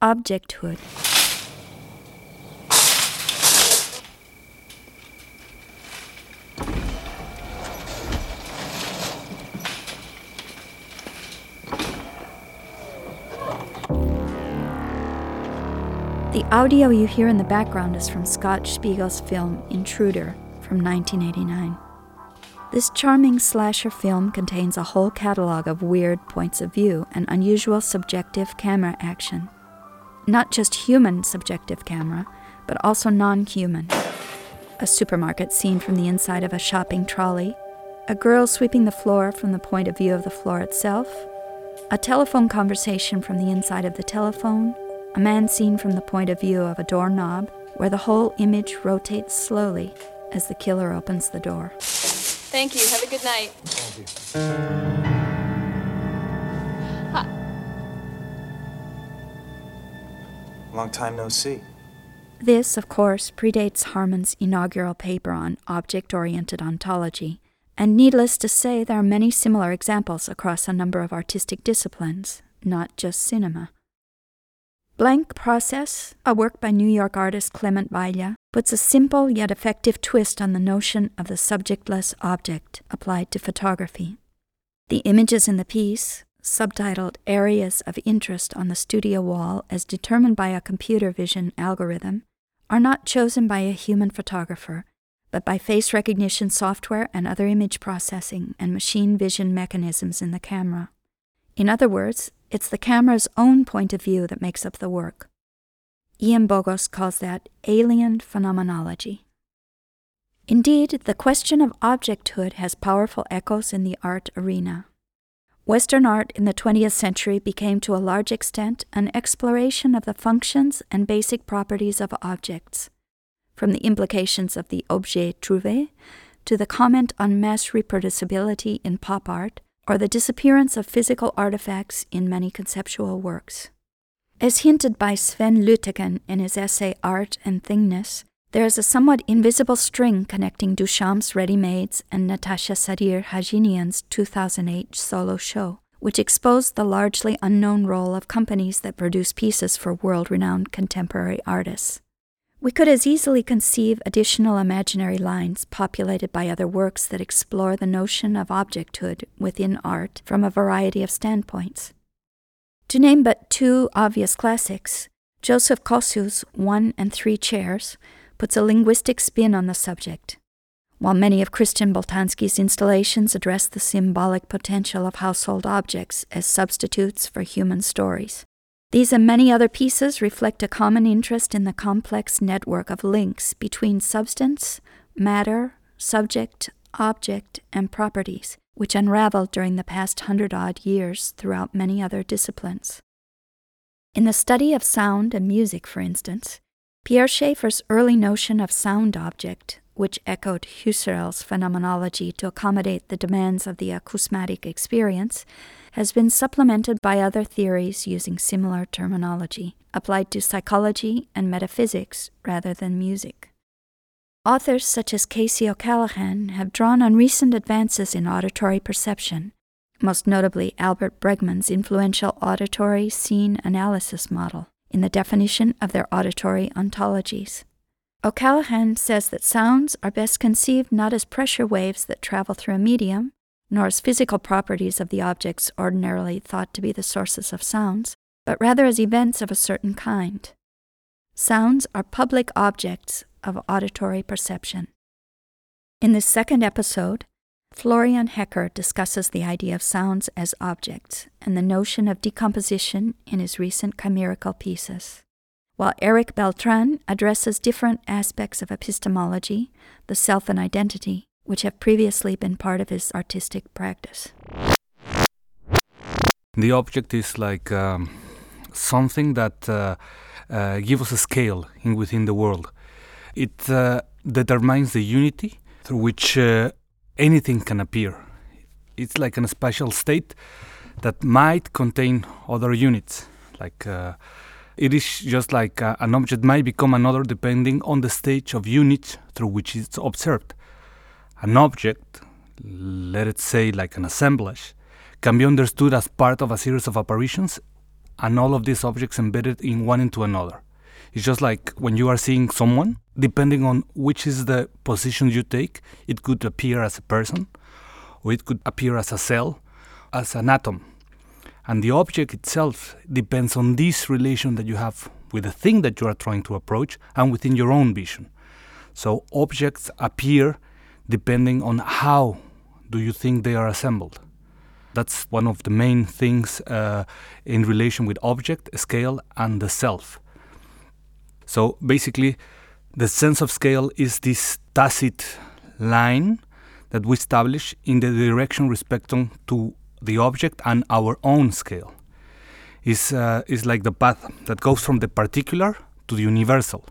Objecthood. The audio you hear in the background is from Scott Spiegel's film Intruder from 1989. This charming slasher film contains a whole catalog of weird points of view and unusual subjective camera action. Not just human subjective camera, but also non human. A supermarket scene from the inside of a shopping trolley, a girl sweeping the floor from the point of view of the floor itself, a telephone conversation from the inside of the telephone, a man seen from the point of view of a doorknob, where the whole image rotates slowly as the killer opens the door. Thank you. Have a good night. Long time no see. This, of course, predates Harman's inaugural paper on object oriented ontology, and needless to say, there are many similar examples across a number of artistic disciplines, not just cinema. Blank Process, a work by New York artist Clement Valla, puts a simple yet effective twist on the notion of the subjectless object applied to photography. The images in the piece, subtitled Areas of Interest on the Studio Wall as determined by a computer vision algorithm, are not chosen by a human photographer, but by face recognition software and other image processing and machine vision mechanisms in the camera. In other words, it's the camera's own point of view that makes up the work. Ian Bogost calls that alien phenomenology. Indeed, the question of objecthood has powerful echoes in the art arena. Western art in the 20th century became to a large extent an exploration of the functions and basic properties of objects, from the implications of the objet trouvé to the comment on mass reproducibility in pop art or the disappearance of physical artifacts in many conceptual works. As hinted by Sven Lütticken in his essay Art and Thingness, there is a somewhat invisible string connecting Duchamp's Ready Mades and Natascha Sadr Haghighian's 2008 solo show, which exposed the largely unknown role of companies that produce pieces for world renowned contemporary artists. We could as easily conceive additional imaginary lines populated by other works that explore the notion of objecthood within art from a variety of standpoints. To name but two obvious classics, Joseph Kosuth's One and Three Chairs puts a linguistic spin on the subject, while many of Christian Boltanski's installations address the symbolic potential of household objects as substitutes for human stories. These and many other pieces reflect a common interest in the complex network of links between substance, matter, subject, object, and properties, which unraveled during the past hundred odd years throughout many other disciplines. In the study of sound and music, for instance, Pierre Schaeffer's early notion of sound object, which echoed Husserl's phenomenology to accommodate the demands of the acousmatic experience, has been supplemented by other theories using similar terminology, applied to psychology and metaphysics rather than music. Authors such as Casey O'Callaghan have drawn on recent advances in auditory perception, most notably Albert Bregman's influential auditory scene analysis model, in the definition of their auditory ontologies. O'Callaghan says that sounds are best conceived not as pressure waves that travel through a medium, nor as physical properties of the objects ordinarily thought to be the sources of sounds, but rather as events of a certain kind. Sounds are public objects of auditory perception. In this second episode, Florian Hecker discusses the idea of sounds as objects and the notion of decomposition in his recent chimerical pieces, while Erick Beltrán addresses different aspects of epistemology, the self and identity, which have previously been part of his artistic practice. The object is like um, something that uh, uh, gives us a scale in within the world. It uh, determines the unity through which uh, anything can appear. It's like a special state that might contain other units. Like uh, it is just like uh, an object might become another depending on the stage of unit through which it's observed. An object, let it say like an assemblage, can be understood as part of a series of apparitions and all of these objects embedded in one into another. It's just like when you are seeing someone, depending on which is the position you take, it could appear as a person, or it could appear as a cell, as an atom. And the object itself depends on this relation that you have with the thing that you are trying to approach and within your own vision. So objects appear depending on how do you think they are assembled. That's one of the main things uh, in relation with object, scale, and the self. So basically, the sense of scale is this tacit line that we establish in the direction respecting to the object and our own scale. Is uh, is like the path that goes from the particular to the universal,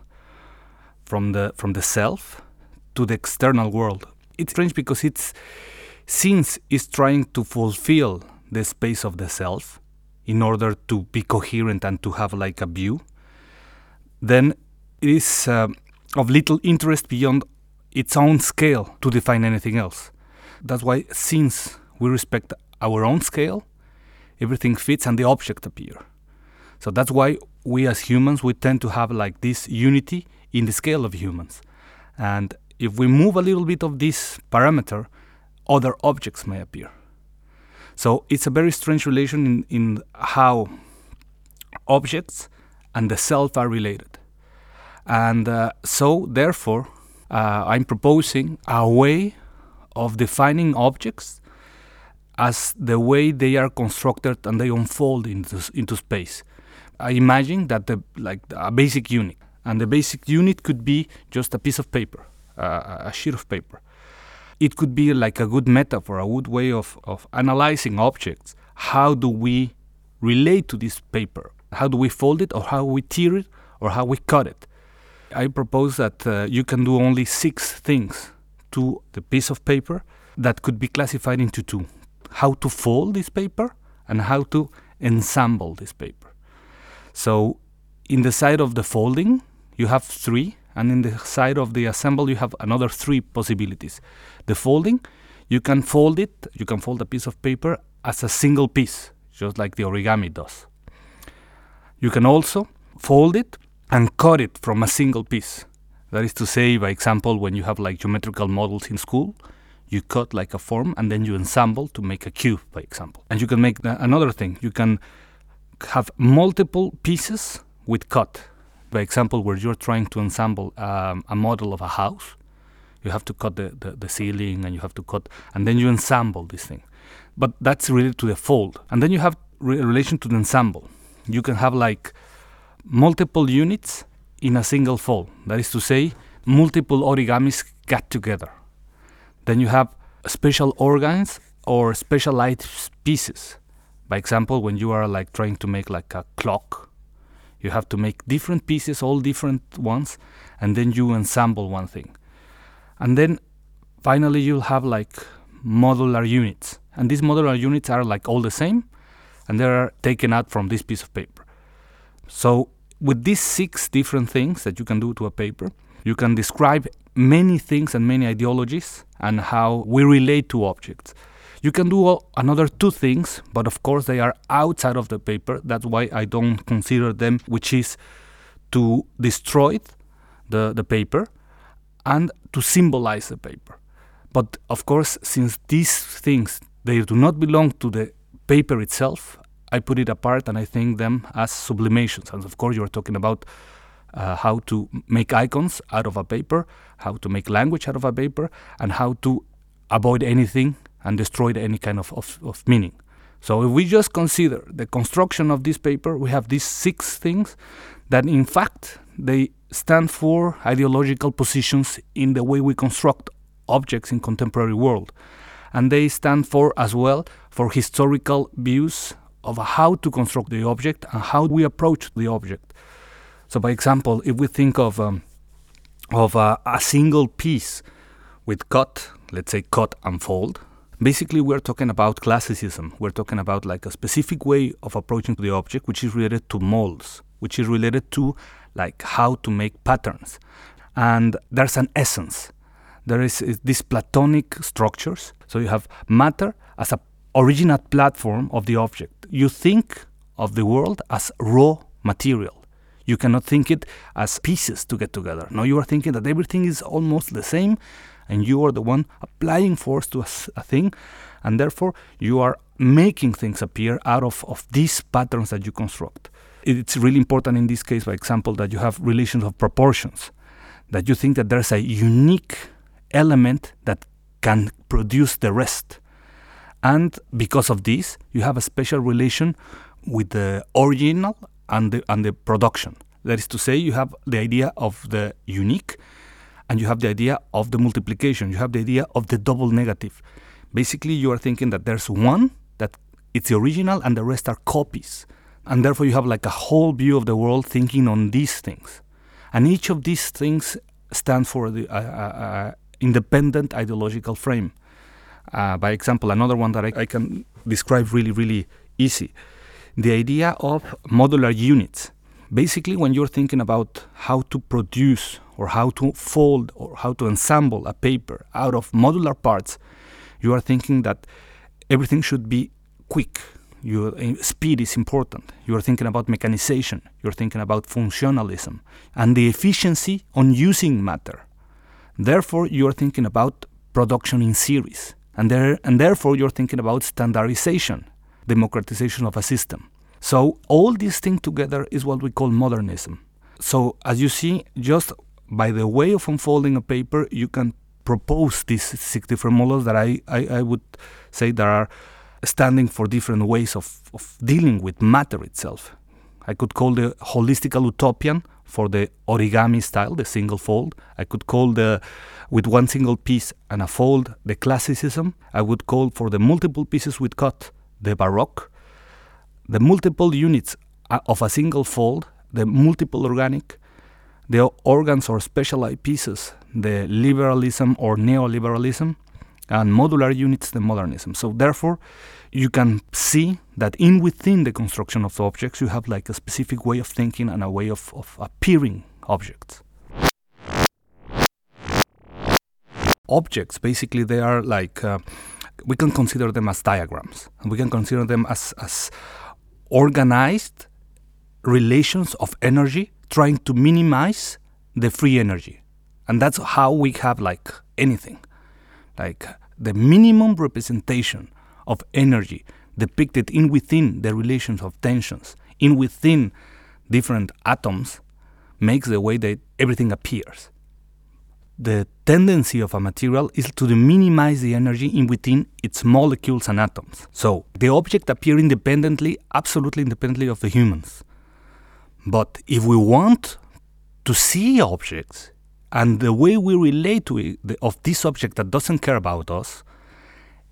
from the from the self to the external world. It's strange because it's since it's trying to fulfill the space of the self in order to be coherent and to have like a view, then it is uh, of little interest beyond its own scale to define anything else. That's why, since we respect our own scale, everything fits and the object appear. So that's why we as humans we tend to have like this unity in the scale of humans. And if we move a little bit of this parameter, other objects may appear. So it's a very strange relation in, in how objects and the self are related. And uh, so, therefore, uh, I'm proposing a way of defining objects as the way they are constructed and they unfold into, into space. I imagine that the like a basic unit, and the basic unit could be just a piece of paper, uh, a sheet of paper. It could be like a good metaphor, a good way of, of analyzing objects. How do we relate to this paper? How do we fold it, or how we tear it, or how we cut it? I propose that uh, you can do only six things to the piece of paper that could be classified into two how to fold this paper and how to ensemble this paper. So, in the side of the folding, you have three, and in the side of the assemble, you have another three possibilities. The folding, you can fold it, you can fold a piece of paper as a single piece, just like the origami does. You can also fold it and cut it from a single piece. That is to say, by example, when you have like geometrical models in school, you cut like a form and then you ensemble to make a cube, by example. And you can make another thing. You can have multiple pieces with cut. By example, where you're trying to ensemble um, a model of a house, you have to cut the, the, the ceiling and you have to cut, and then you ensemble this thing. But that's related to the fold. And then you have re- relation to the ensemble. You can have like multiple units in a single fold. That is to say, multiple origamis got together. Then you have special organs or specialized pieces. By example, when you are like trying to make like a clock, you have to make different pieces, all different ones, and then you ensemble one thing. And then finally you'll have like modular units. And these modular units are like all the same and they are taken out from this piece of paper. So with these six different things that you can do to a paper, you can describe many things and many ideologies and how we relate to objects. You can do another two things, but of course they are outside of the paper. That's why I don't consider them, which is to destroy the, the paper and to symbolize the paper. But of course, since these things they do not belong to the paper itself, I put it apart and I think them as sublimations. And of course, you are talking about uh, how to make icons out of a paper, how to make language out of a paper, and how to avoid anything and destroy any kind of, of, of meaning. So if we just consider the construction of this paper, we have these six things that in fact they stand for ideological positions in the way we construct objects in contemporary world. And they stand for as well for historical views of how to construct the object and how we approach the object. So, by example, if we think of um, of a, a single piece with cut, let's say cut and fold, basically we're talking about classicism. We're talking about like a specific way of approaching the object, which is related to molds, which is related to like how to make patterns, and there's an essence. There is, is these platonic structures. So you have matter as a original platform of the object. You think of the world as raw material. You cannot think it as pieces to get together. No, you are thinking that everything is almost the same and you are the one applying force to a, a thing and therefore you are making things appear out of, of these patterns that you construct. It's really important in this case, for example, that you have relations of proportions, that you think that there's a unique element that can produce the rest. And because of this, you have a special relation with the original and the, and the production. That is to say, you have the idea of the unique and you have the idea of the multiplication, you have the idea of the double negative. Basically, you are thinking that there's one that it's the original and the rest are copies. And therefore, you have like a whole view of the world thinking on these things. And each of these things stands for the uh, uh, uh independent ideological frame. Uh, by example, another one that I, I can describe really, really easy the idea of modular units. Basically, when you're thinking about how to produce or how to fold or how to ensemble a paper out of modular parts, you are thinking that everything should be quick. Your uh, speed is important. You are thinking about mechanization. You're thinking about functionalism and the efficiency on using matter. Therefore, you are thinking about production in series, and, there, and therefore you're thinking about standardization, democratization of a system. So all these things together is what we call modernism. So as you see, just by the way of unfolding a paper, you can propose these six different models that I, I, I would say that are standing for different ways of, of dealing with matter itself. I could call the holistical utopian for the origami style, the single fold. I could call the with one single piece and a fold the classicism. I would call for the multiple pieces with cut the baroque. The multiple units uh, of a single fold, the multiple organic, the organs or specialized pieces, the liberalism or neoliberalism, and modular units, the modernism. So therefore, you can see that in within the construction of the objects, you have like a specific way of thinking and a way of, of appearing objects. Objects, basically, they are like uh, we can consider them as diagrams, we can consider them as, as organized relations of energy trying to minimize the free energy. And that's how we have like anything. Like the minimum representation of energy depicted in within the relations of tensions, in within different atoms, makes the way that everything appears. The tendency of a material is to minimize the energy in within its molecules and atoms. So the object appear independently, absolutely independently of the humans. But if we want to see objects and the way we relate to it, the, of this object that doesn't care about us,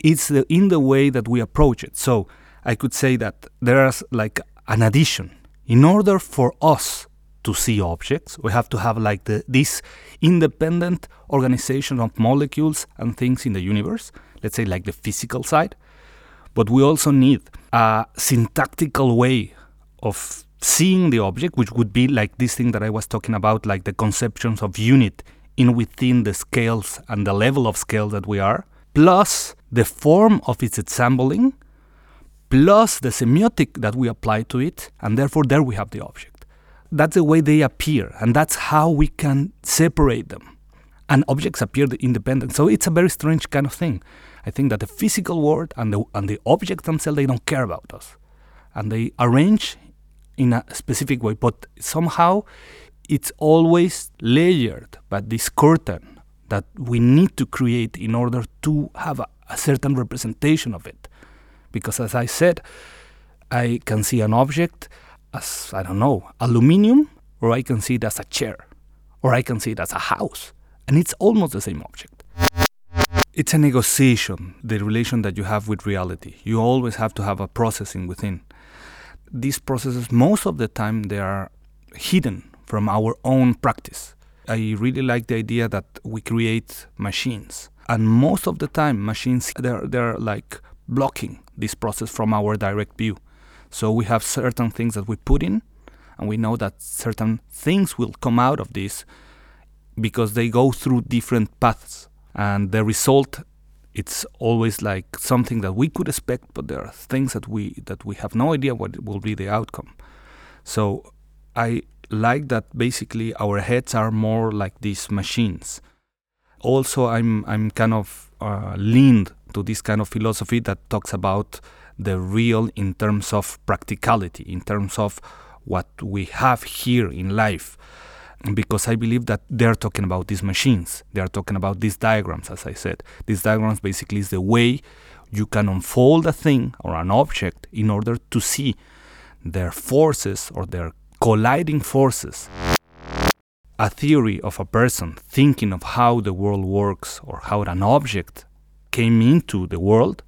it's the, in the way that we approach it. So I could say that there's like an addition. In order for us to see objects, we have to have like the, this independent organization of molecules and things in the universe, let's say like the physical side. But we also need a syntactical way of seeing the object, which would be like this thing that I was talking about, like the conceptions of unit in within the scales and the level of scale that we are plus the form of its assembling, plus the semiotic that we apply to it, and therefore there we have the object. That's the way they appear, and that's how we can separate them. And objects appear independent. So it's a very strange kind of thing. I think that the physical world and the, and the objects themselves, they don't care about us. And they arrange in a specific way, but somehow it's always layered by this curtain that we need to create in order to have a, a certain representation of it. Because as I said, I can see an object as, I don't know, aluminium, or I can see it as a chair, or I can see it as a house. And it's almost the same object. It's a negotiation, the relation that you have with reality. You always have to have a processing within. These processes, most of the time, they are hidden from our own practice. I really like the idea that we create machines. And most of the time, machines, they're, they're like blocking this process from our direct view. So we have certain things that we put in, and we know that certain things will come out of this because they go through different paths. And the result it's always like something that we could expect, but there are things that we that we have no idea what will be the outcome. So I like that basically our heads are more like these machines. Also, I'm I'm kind of uh, leaned to this kind of philosophy that talks about the real in terms of practicality, in terms of what we have here in life because I believe that they're talking about these machines. They are talking about these diagrams, as I said. These diagrams basically is the way you can unfold a thing or an object in order to see their forces or their colliding forces. A theory of a person thinking of how the world works or how an object came into the world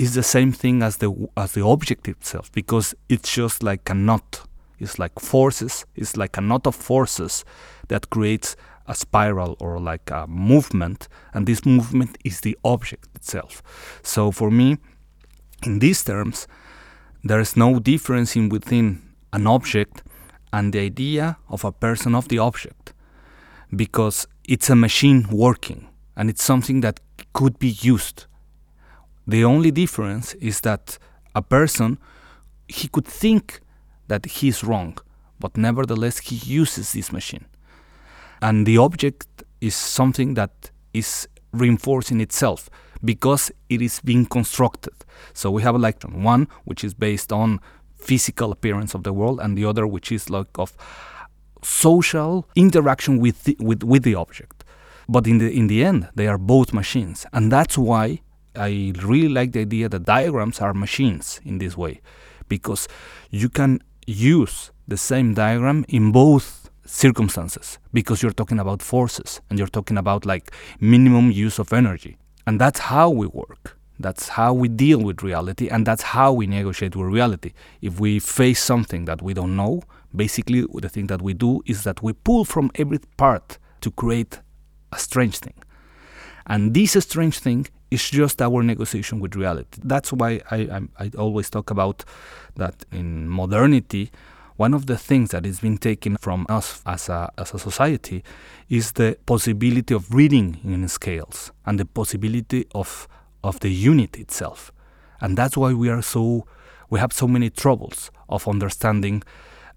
is the same thing as the as the object itself because it's just like a knot it's like forces, it's like a knot of forces that creates a spiral or like a movement, and this movement is the object itself. So for me, in these terms, there is no difference in within an object and the idea of a person of the object because it's a machine working and it's something that could be used. The only difference is that a person he could think that he is wrong, but nevertheless he uses this machine. And the object is something that is reinforcing itself because it is being constructed. So we have like one which is based on physical appearance of the world, and the other which is like of social interaction with the, with with the object. But in the in the end, they are both machines, and that's why I really like the idea that diagrams are machines in this way, because you can use the same diagram in both circumstances because you're talking about forces and you're talking about like minimum use of energy. And that's how we work. That's how we deal with reality and that's how we negotiate with reality. If we face something that we don't know, basically the thing that we do is that we pull from every part to create a strange thing. And this strange thing is just our negotiation with reality. That's why I, I, I always talk about that in modernity, one of the things that is being taken from us as a, as a society is the possibility of reading in scales and the possibility of, of the unit itself. And that's why we are so, we have so many troubles of understanding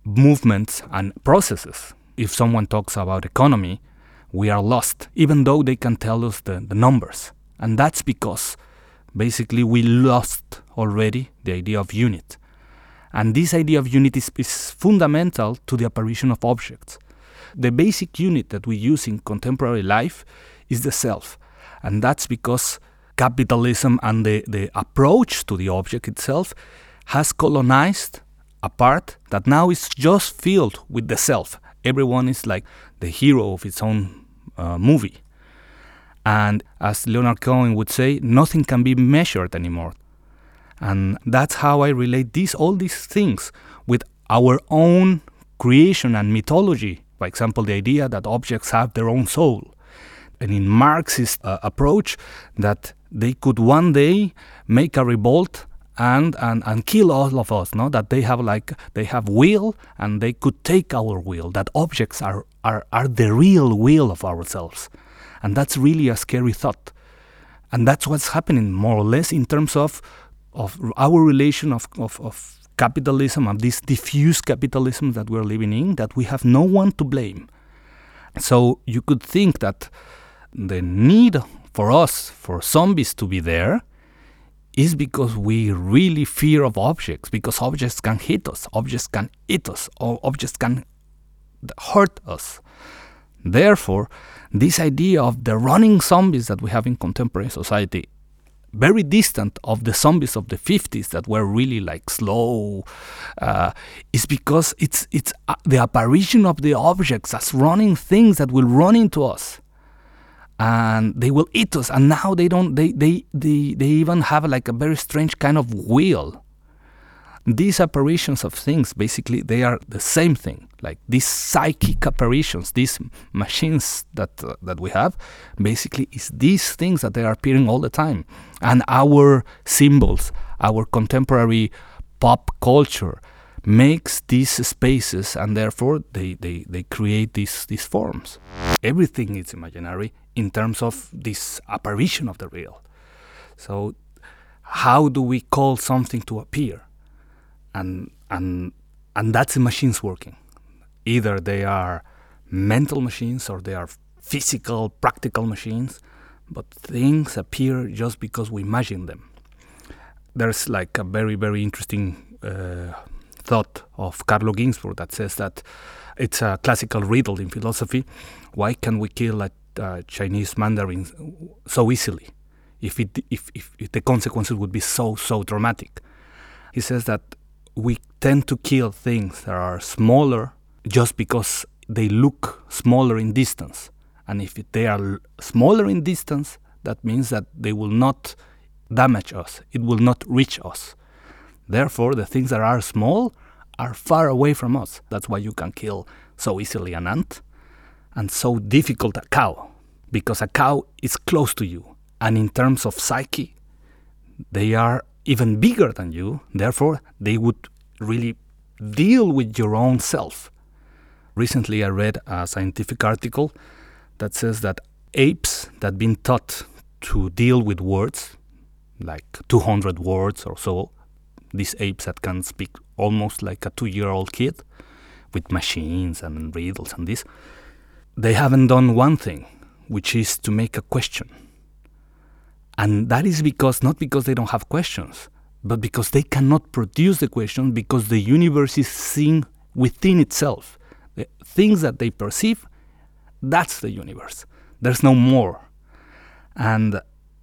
movements and processes. If someone talks about economy, we are lost, even though they can tell us the, the numbers. And that's because basically we lost already the idea of unit. And this idea of unit is, is, fundamental to the apparition of objects. The basic unit that we use in contemporary life is the self. And that's because capitalism and the, the approach to the object itself has colonized a part that now is just filled with the self. Everyone is like the hero of its own uh, movie. And as Leonard Cohen would say, nothing can be measured anymore. And that's how I relate these all these things with our own creation and mythology. For example, the idea that objects have their own soul. And in Marxist uh, approach, that they could one day make a revolt and, and and kill all of us no that they have like they have will and they could take our will that objects are are, are the real will of ourselves and that's really a scary thought. And that's what's happening more or less in terms of, of our relation of, of, of capitalism, of this diffuse capitalism that we're living in, that we have no one to blame. So you could think that the need for us, for zombies to be there, is because we really fear of objects, because objects can hit us, objects can eat us, or objects can hurt us. Therefore, this idea of the running zombies that we have in contemporary society very distant of the zombies of the 50s that were really like slow uh, is because it's it's uh, the apparition of the objects as running things that will run into us. And they will eat us. And now they don't they they they, they even have like a very strange kind of will these apparitions of things basically they are the same thing. Like these psychic apparitions these machines that uh, that we have basically is these things that they are appearing all the time. And our symbols our contemporary pop culture makes these spaces and therefore they, they, they create these, these forms. Everything is imaginary in terms of this apparition of the real. So, how do we call something to appear? And and and that's the machines working. Either they are mental machines or they are physical, practical machines, but things appear just because we imagine them. There's like a very, very interesting uh, thought of Carlo Ginzburg that says that it's a classical riddle in philosophy. Why can we kill a, a Chinese Mandarin so easily if, it, if, if, if the consequences would be so, so dramatic? He says that we tend to kill things that are smaller just because they look smaller in distance. And if they are smaller in distance, that means that they will not damage us, it will not reach us. Therefore, the things that are small are far away from us. That's why you can kill so easily an ant and so difficult a cow, because a cow is close to you. And in terms of psyche, they are even bigger than you. Therefore, they would really deal with your own self. Recently, I read a scientific article that says that apes that been taught to deal with words, like 200 words or so, these apes that can speak almost like a two year old kid with machines and riddles and this, they haven't done one thing, which is to make a question. And that is because, not because they don't have questions, but because they cannot produce the question because the universe is seen within itself. The things that they perceive, that's the universe. There's no more. And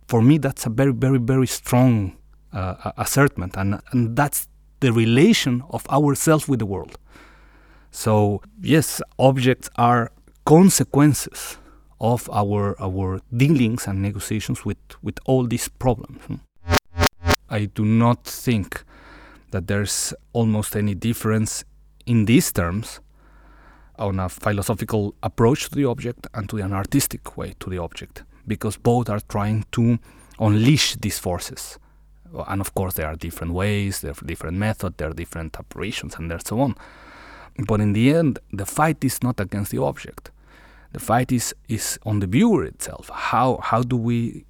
for me, that's a very, very, very strong uh, assertment, and, and that's the relation of ourselves with the world. So, yes, objects are consequences of our, our dealings and negotiations with, with all these problems. Hmm? I do not think that there's almost any difference in these terms on a philosophical approach to the object and to an artistic way to the object, because both are trying to unleash these forces. And of course, there are different ways, there are different methods, there are different operations, and so on. But in the end, the fight is not against the object. The fight is, is on the viewer itself. How how do we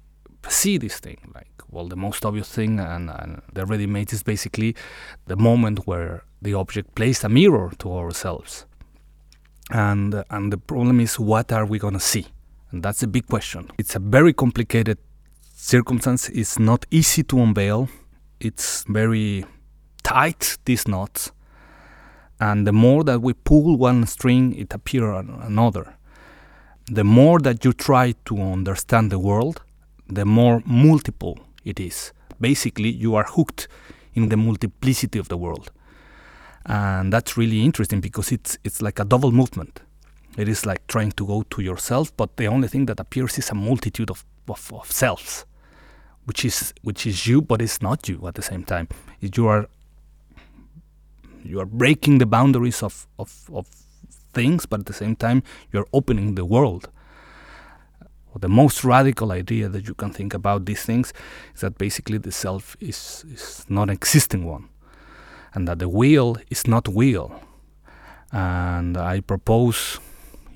see this thing? Like well, the most obvious thing and, and the ready-made is basically the moment where the object plays a mirror to ourselves. And and the problem is what are we gonna see? And that's a big question. It's a very complicated circumstance. It's not easy to unveil. It's very tight, these knots. And the more that we pull one string, it appears another. The more that you try to understand the world, the more multiple it is. Basically, you are hooked in the multiplicity of the world. And that's really interesting because it's, it's like a double movement. It is like trying to go to yourself, but the only thing that appears is a multitude of, of, of selves, which is, which is you, but it's not you at the same time. You are, you are breaking the boundaries of, of, of things, but at the same time, you're opening the world the most radical idea that you can think about these things is that basically the self is, is not an existing one and that the will is not will. And I propose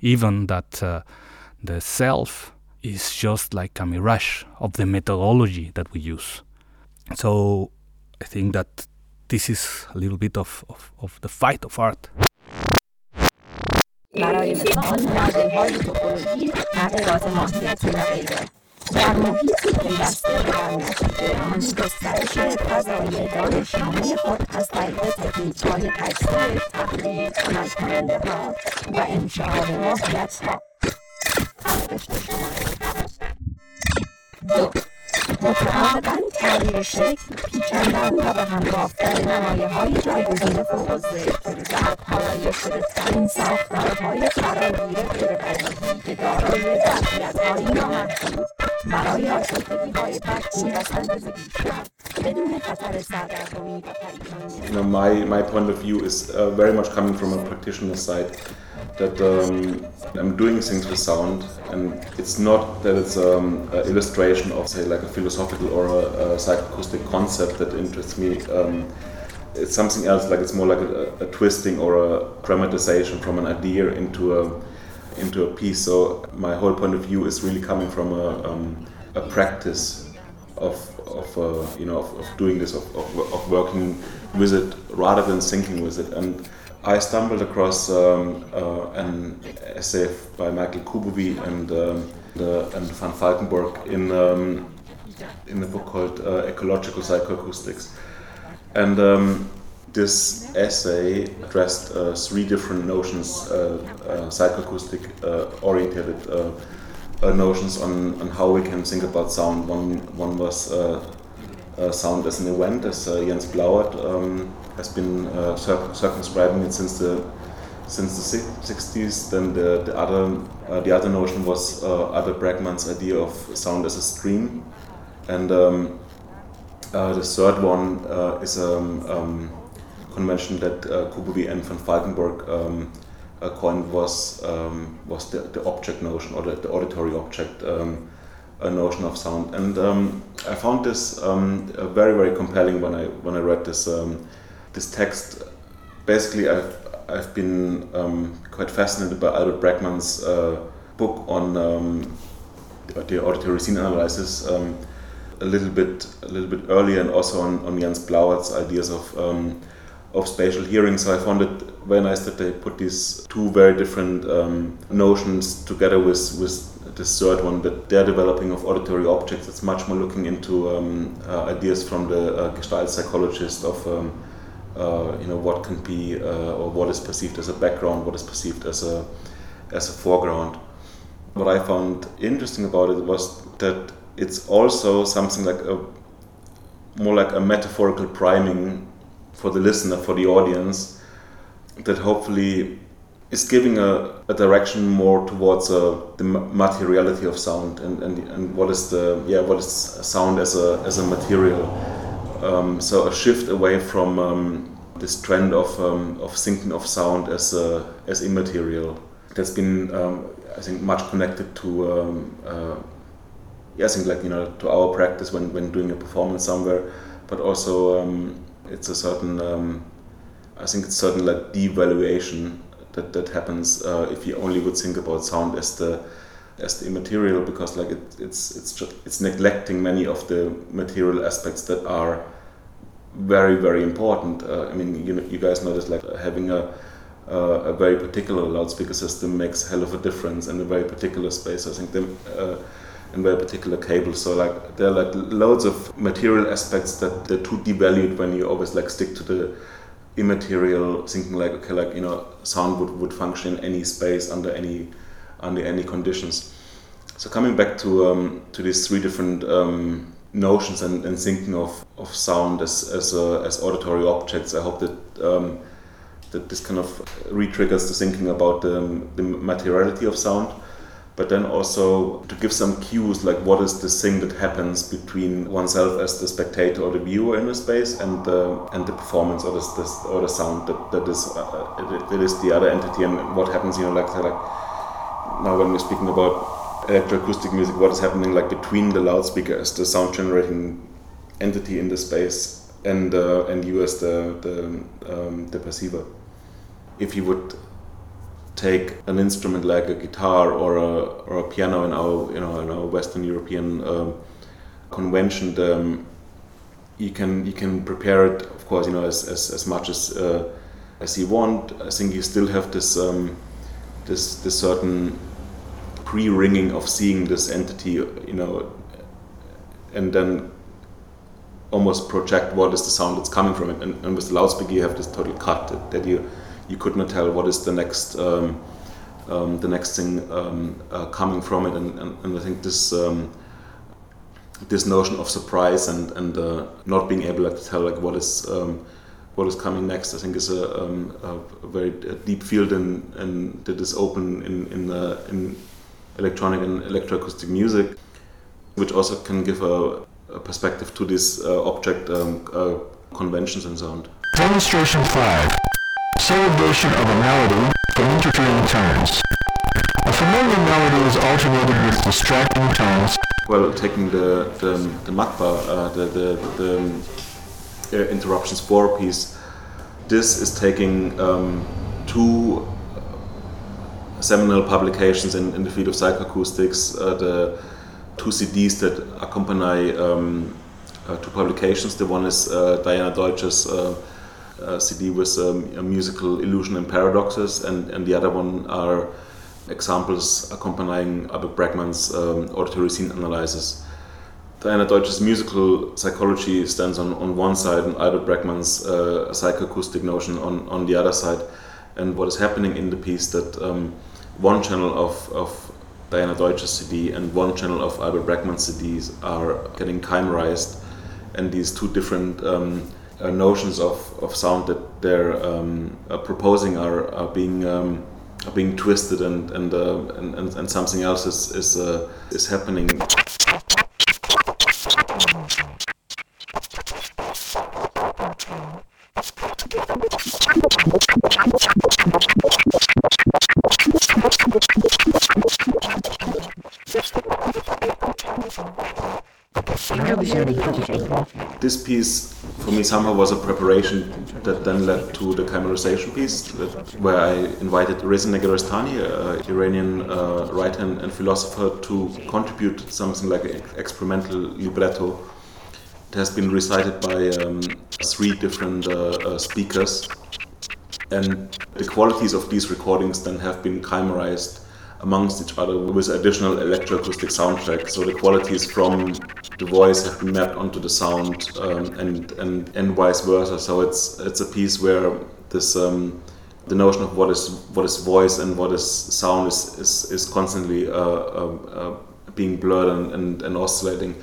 even that uh, the self is just like a mirage of the methodology that we use. So I think that this is a little bit of, of, of the fight of art. برای مثال معادل های توپولوژی تغییرات ماهیتی و غیره در محیطی پیوسته در نتیجه آن گسترش فضای دانشنامه خود از طریق تکنیک های تجزیه تقلید عمل کننده ها و انشعار ماهیت ها دو متعاقبا تغییر شکل پیچاندن و به هم بافتن نمایه های جایگزین فوق ذکر و پالایشترین ساختارهای فراگیر غیربدیهی که دارای ظرفیتهایی نامحدود برای آشفتگی های تکمیل و سنجز بیشتر بدون خطر سردرگمی و پریشانی my, my point of view is uh, very much coming from a practitioner side that um, I'm doing things with sound, and it's not that it's um, an illustration of, say, like a philosophical or a, a psychoacoustic concept that interests me. Um, it's something else, like it's more like a, a, twisting or a dramatization from an idea into a into a piece. So my whole point of view is really coming from a, um, a practice of, of uh, you know of, of, doing this of, of, of, working with it rather than thinking with it and I stumbled across um, uh, an essay by Michael Kubovy and um, the, and Van Valkenburg in um, in a book called uh, Ecological Psychoacoustics and um, this essay addressed uh, three different notions, uh, uh, psychoacoustic oriented notions on, on how we can think about sound. One, one was sound as an event, as Jens Blauert um, has been circumscribing it since the since the 60s. Then the, the other uh, the other notion was uh, Albert Bregman's idea of sound as a stream, and um, uh, the third one is um, um, convention that uh, Kubovy and van Valkenburg um, uh, coined was um, was the, the object notion or the, the auditory object um, notion of sound. And um, I found this um, very very compelling when I when I read this um, this text. Basically, I've I've been quite fascinated by Albert Bregman's uh, book on the auditory scene analysis a little bit a little bit earlier and also on, on Jens Blauert's ideas of um, of spatial hearing. So I found it very nice that they put these two very different um, notions together with with this third one that they're developing of auditory objects. It's much more looking into um, uh, ideas from the uh, Gestalt psychologist of um, uh, you know what can be uh, or what is perceived as a background, what is perceived as a as a foreground. What I found interesting about it was that it's also something like a more like a metaphorical priming for the listener, for the audience, that hopefully is giving a, a direction more towards uh, the materiality of sound and, and, and what is the yeah what is sound as a as a material. Um, so a shift away from um, this trend of um, of thinking of sound as uh, as immaterial. That's been um, I think much connected to um, uh, yeah I think like you know to our practice when when doing a performance somewhere, but also um, it's a certain I think it's certain like devaluation that that happens uh, if you only would think about sound as the as the immaterial because like it, it's it's just, it's neglecting many of the material aspects that are very very important. Uh, I mean you know, you guys know like having a uh, a very particular loudspeaker system makes a hell of a difference in a very particular space. I think the uh, in very particular cables. So like there are like loads of material aspects that they're too devalued when you always like stick to the immaterial thinking like okay like you know sound would, would function in any space under any under any conditions. So coming back to um, to these three different um, notions and, and thinking of, of sound as as, uh, as auditory objects, I hope that um, that this kind of re-triggers the thinking about the, the materiality of sound but then also to give some cues like what is this thing that happens between oneself as the spectator or the viewer in the space and the and the performance or this or the sound that, that is uh, that is the other entity and what happens you know like like now when we're speaking about electroacoustic music what is happening like between the loudspeaker as the sound generating entity in the space and uh, and you as the the, um, the perceiver. If you would take an instrument like a guitar or a, or a piano in our you know in our Western European um, convention, um, you can you can prepare it of course you know as as, as much as uh, as you want. I think you still have this um, this this certain pre-ringing of seeing this entity you know and then almost project what is the sound that's coming from it and, and with the loudspeaker you have this total cut that, that you you could not tell what is the next um, um, the next thing um, uh, coming from it, and, and, and I think this um, this notion of surprise and and uh, not being able like, to tell like what is um, what is coming next, I think is a, a very deep field and and that is open in in, uh, in electronic and electroacoustic music, which also can give a, a perspective to these uh, object uh, conventions and sound. Demonstration five celebration of a melody from interfering tones. A familiar melody is alternated with distracting tones. Well, taking the the, the MACBA, uh, the the, the uh, interruptions four piece, this is taking um, two seminal publications in, in the field of psychoacoustics, uh, the two CDs that accompany um, uh, two publications. The one is uh, Diana Deutsch's uh, CD with um, a musical illusion and paradoxes, and, and the other one are examples accompanying Albert Bregman's um, auditory scene analysis. Diana Deutsch's musical psychology stands on, on one side, and Albert Bregman's uh, psychoacoustic notion on, on the other side. And what is happening in the piece that um, one channel of, of Diana Deutsch's CD and one channel of Albert Bregman's CDs are getting chimerized, and these two different um, uh, notions of, of sound that they're um, uh, proposing are, are being um, are being twisted and and, uh, and, and, and something else is is, uh, is happening. This piece, for me, somehow was a preparation that then led to the chimerization piece, where I invited Reza Negarestani, an Iranian uh, writer and philosopher, to contribute something like an experimental libretto. It has been recited by um, three different uh, uh, speakers, and the qualities of these recordings then have been chimerized amongst each other with additional electroacoustic soundtrack. So the qualities from the voice have been mapped onto the sound um, and, and and vice versa. So it's it's a piece where this um, the notion of what is what is voice and what is sound is is, is constantly uh, uh, uh, being blurred and, and, and, oscillating.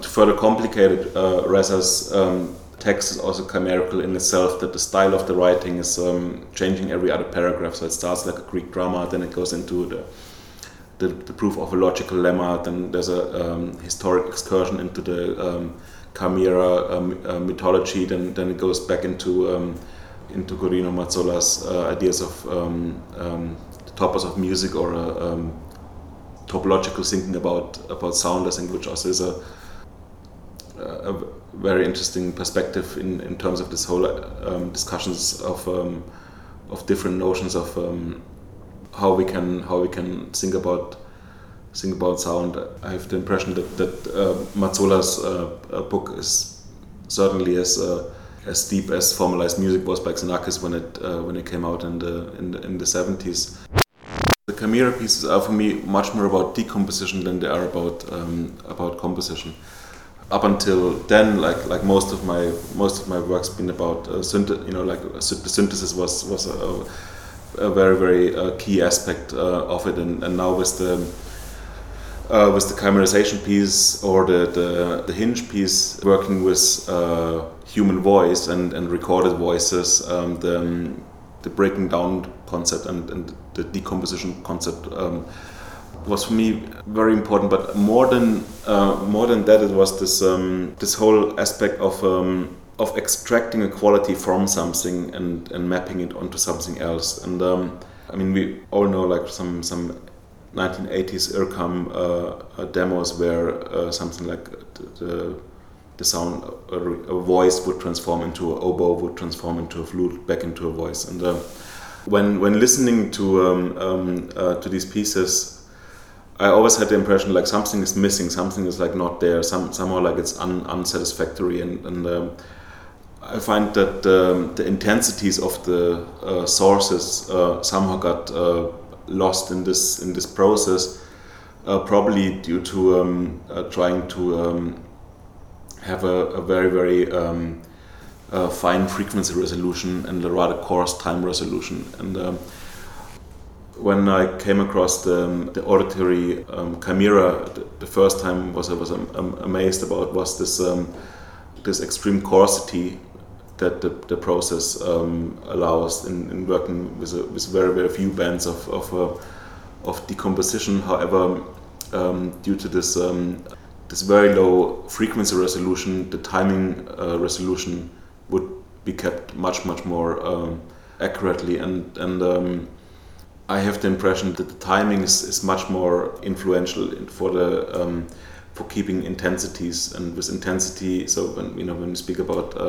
To further complicate it, uh, Reza's um, text is also chimerical in itself. That the style of the writing is um, changing every other paragraph. So it starts like a Greek drama, then it goes into the the, the proof of a logical lemma. Then there's a um, historic excursion into the um, Chimera um, uh, mythology. Then then it goes back into um, into Guerino Mazzola's uh, ideas of um, um, the topos of music or a, um, topological thinking about about sound. I think which also is a, a very interesting perspective in, in terms of this whole discussions of of different notions of how we can how we can think about think about sound. I have the impression that that uh, Mazzola's uh, uh book is certainly as uh, as deep as formalized music was by Xenakis when it uh, when it came out in the in the, in the 70s. The Chimera pieces are for me much more about decomposition than they are about um, about composition. Up until then, like like most of my most of my work's been about uh, you know like the synthesis was was a, a very very uh, key aspect uh, of it, and, and now with the uh, with the chimerization piece or the, the, the hinge piece, working with uh, human voice and, and recorded voices, um, the, um, the breaking down concept and, and the decomposition concept um, was for me very important. But more than uh, more than that, it was this um, this whole aspect of um, of extracting a quality from something and, and mapping it onto something else. And um, I mean, we all know like some some 1980s IRCAM uh, uh, demos where uh, something like the, the sound, a, a, voice would transform into an oboe, would transform into a flute, back into a voice. And uh, when when listening to um, um, uh, to these pieces, I always had the impression like something is missing, something is like not there, some somehow like it's un, unsatisfactory, and and um, I find that um, the intensities of the uh, sources uh, somehow got uh, lost in this in this process, uh, probably due to um, uh, trying to um, have a, a, very very um, uh, fine frequency resolution and a rather coarse time resolution. And um, when I came across the, um, the auditory chimera, the, the, first time was I was amazed about was this this extreme coarsity that the, the process um, allows in, in working with, a, with very, very few bands of, of, uh, of decomposition. However, um, due to this, um, this very low frequency resolution, the timing uh, resolution would be kept much, much more um, accurately. And, and um, I have the impression that the timing is, is much more influential for the um, for keeping intensities and with intensity. So when you know when we speak about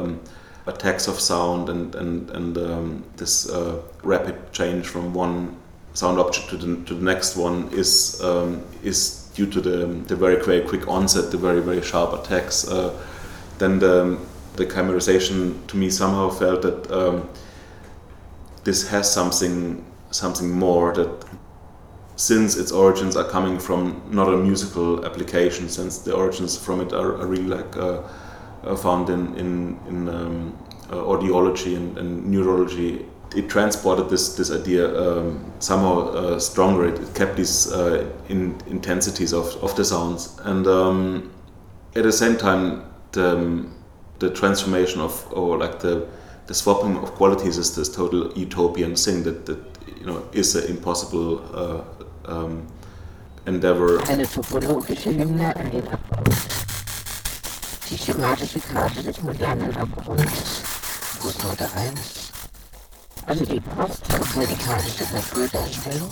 attacks of sound and and and um, this uh, rapid change from one sound object to the, to the next one is um, is due to the, the very, very quick onset, the very, very sharp attacks. Uh, then the, the chimerization to me somehow felt that um, this has something something more that since its origins are coming from not a musical application, since the origins from it are, are really like uh, uh, found in in, in um, uh, audiology and, and, neurology, it transported this this idea um, somehow uh, stronger. It, it, kept these uh, in, intensities of, of the sounds, and um, at the same time, the, um, the transformation of or like the the swapping of qualities is this total utopian thing that, that you know is an impossible uh, um, endeavor. Systematische Karte des modernen Abgrunds. Fußnote 1. Also die postmedikalische Naturdarstellung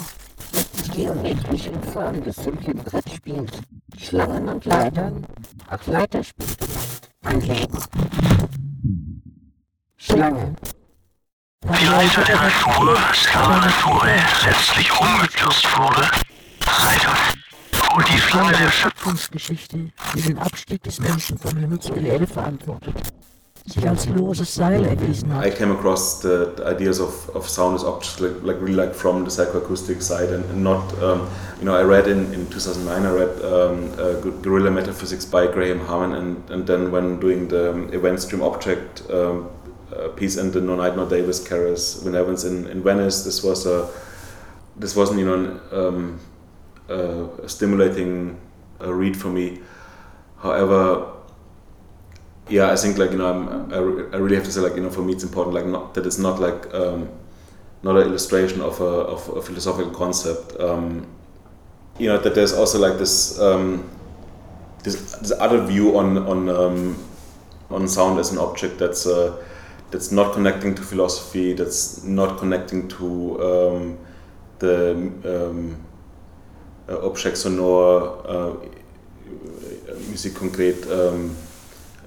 ist geometrisch in Form des simplen Brettspiels. Schlangen und Leitern, auch Leiterspiel. Anlegen. Schlange. Die Leiter der Natur, Skala Naturae, letztlich umgekürzt wurde, Leiter, wo die Flamme der Schöpfungsgeschichte diesen Abstieg des Menschen vom Himmel zur Erde verantwortet. sich als loses Seil erwiesen hat. I came across the, the ideas of, of sound as objects like, like really like from the psychoacoustic side and, and not um, you know I read in, in 2009 I read um, uh, Guerrilla Metaphysics by Graham Harman and, and then when doing the event stream object um, uh, piece in the No Night No Day with Cerith Wyn Evans in, in Venice this was a this wasn't you know an, um, a stimulating uh, read for me however yeah, I think like you know I'm, I, I really have to say like you know for me it's important like not that it's not like um, not an illustration of a, of a philosophical concept. Um, you know that there's also like this um, this, this other view on on um, on sound as an object that's uh, that's not connecting to philosophy, that's not connecting to um, the um, uh, object sonore, uh, musique concrète. Um,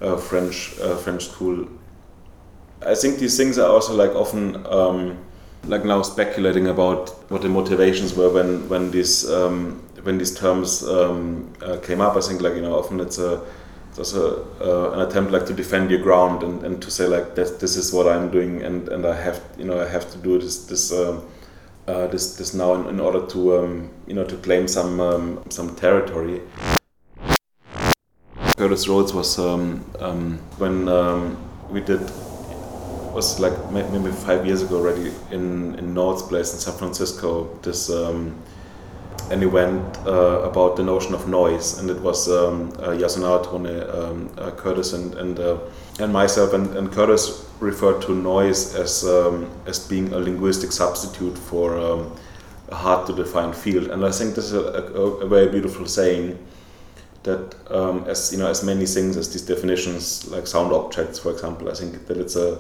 uh, French uh, French school. I think these things are also like often um, like now speculating about what the motivations were when when these um, when these terms um, uh, came up. I think like you know often it's a it's also uh, an attempt like to defend your ground and, and to say like that this is what I'm doing and, and I have you know I have to do this this um, uh, this this now in, in order to um, you know to claim some um, some territory. Curtis Roads was um, um, when um, we did was like maybe five years ago already in in Nord's place in San Francisco. This an event uh, about the notion of noise, and it was um, uh, Yasunao Tone, um, uh, Curtis, and and uh, and myself, and, and Curtis referred to noise as um, as being a linguistic substitute for um, a hard to define field, and I think this is a, a, a very beautiful saying that um, as you know as many things as these definitions like sound objects for example i think that it's a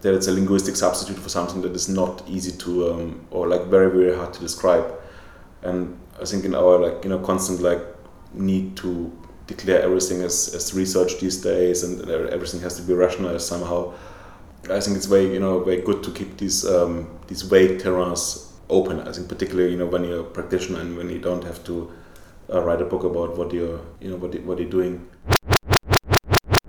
that it's a linguistic substitute for something that is not easy to um, or like very very hard to describe and i think in our like you know constant like need to declare everything as, as research these days and everything has to be rationalized somehow i think it's very you know very good to keep these um, these vague terrains open i think particularly you know when you're a practitioner and when you don't have to uh, write a book about what you're you know what, what you're doing.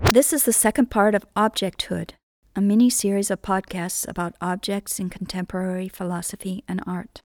This is the second part of Objecthood, a mini series of podcasts about objects in contemporary philosophy and art.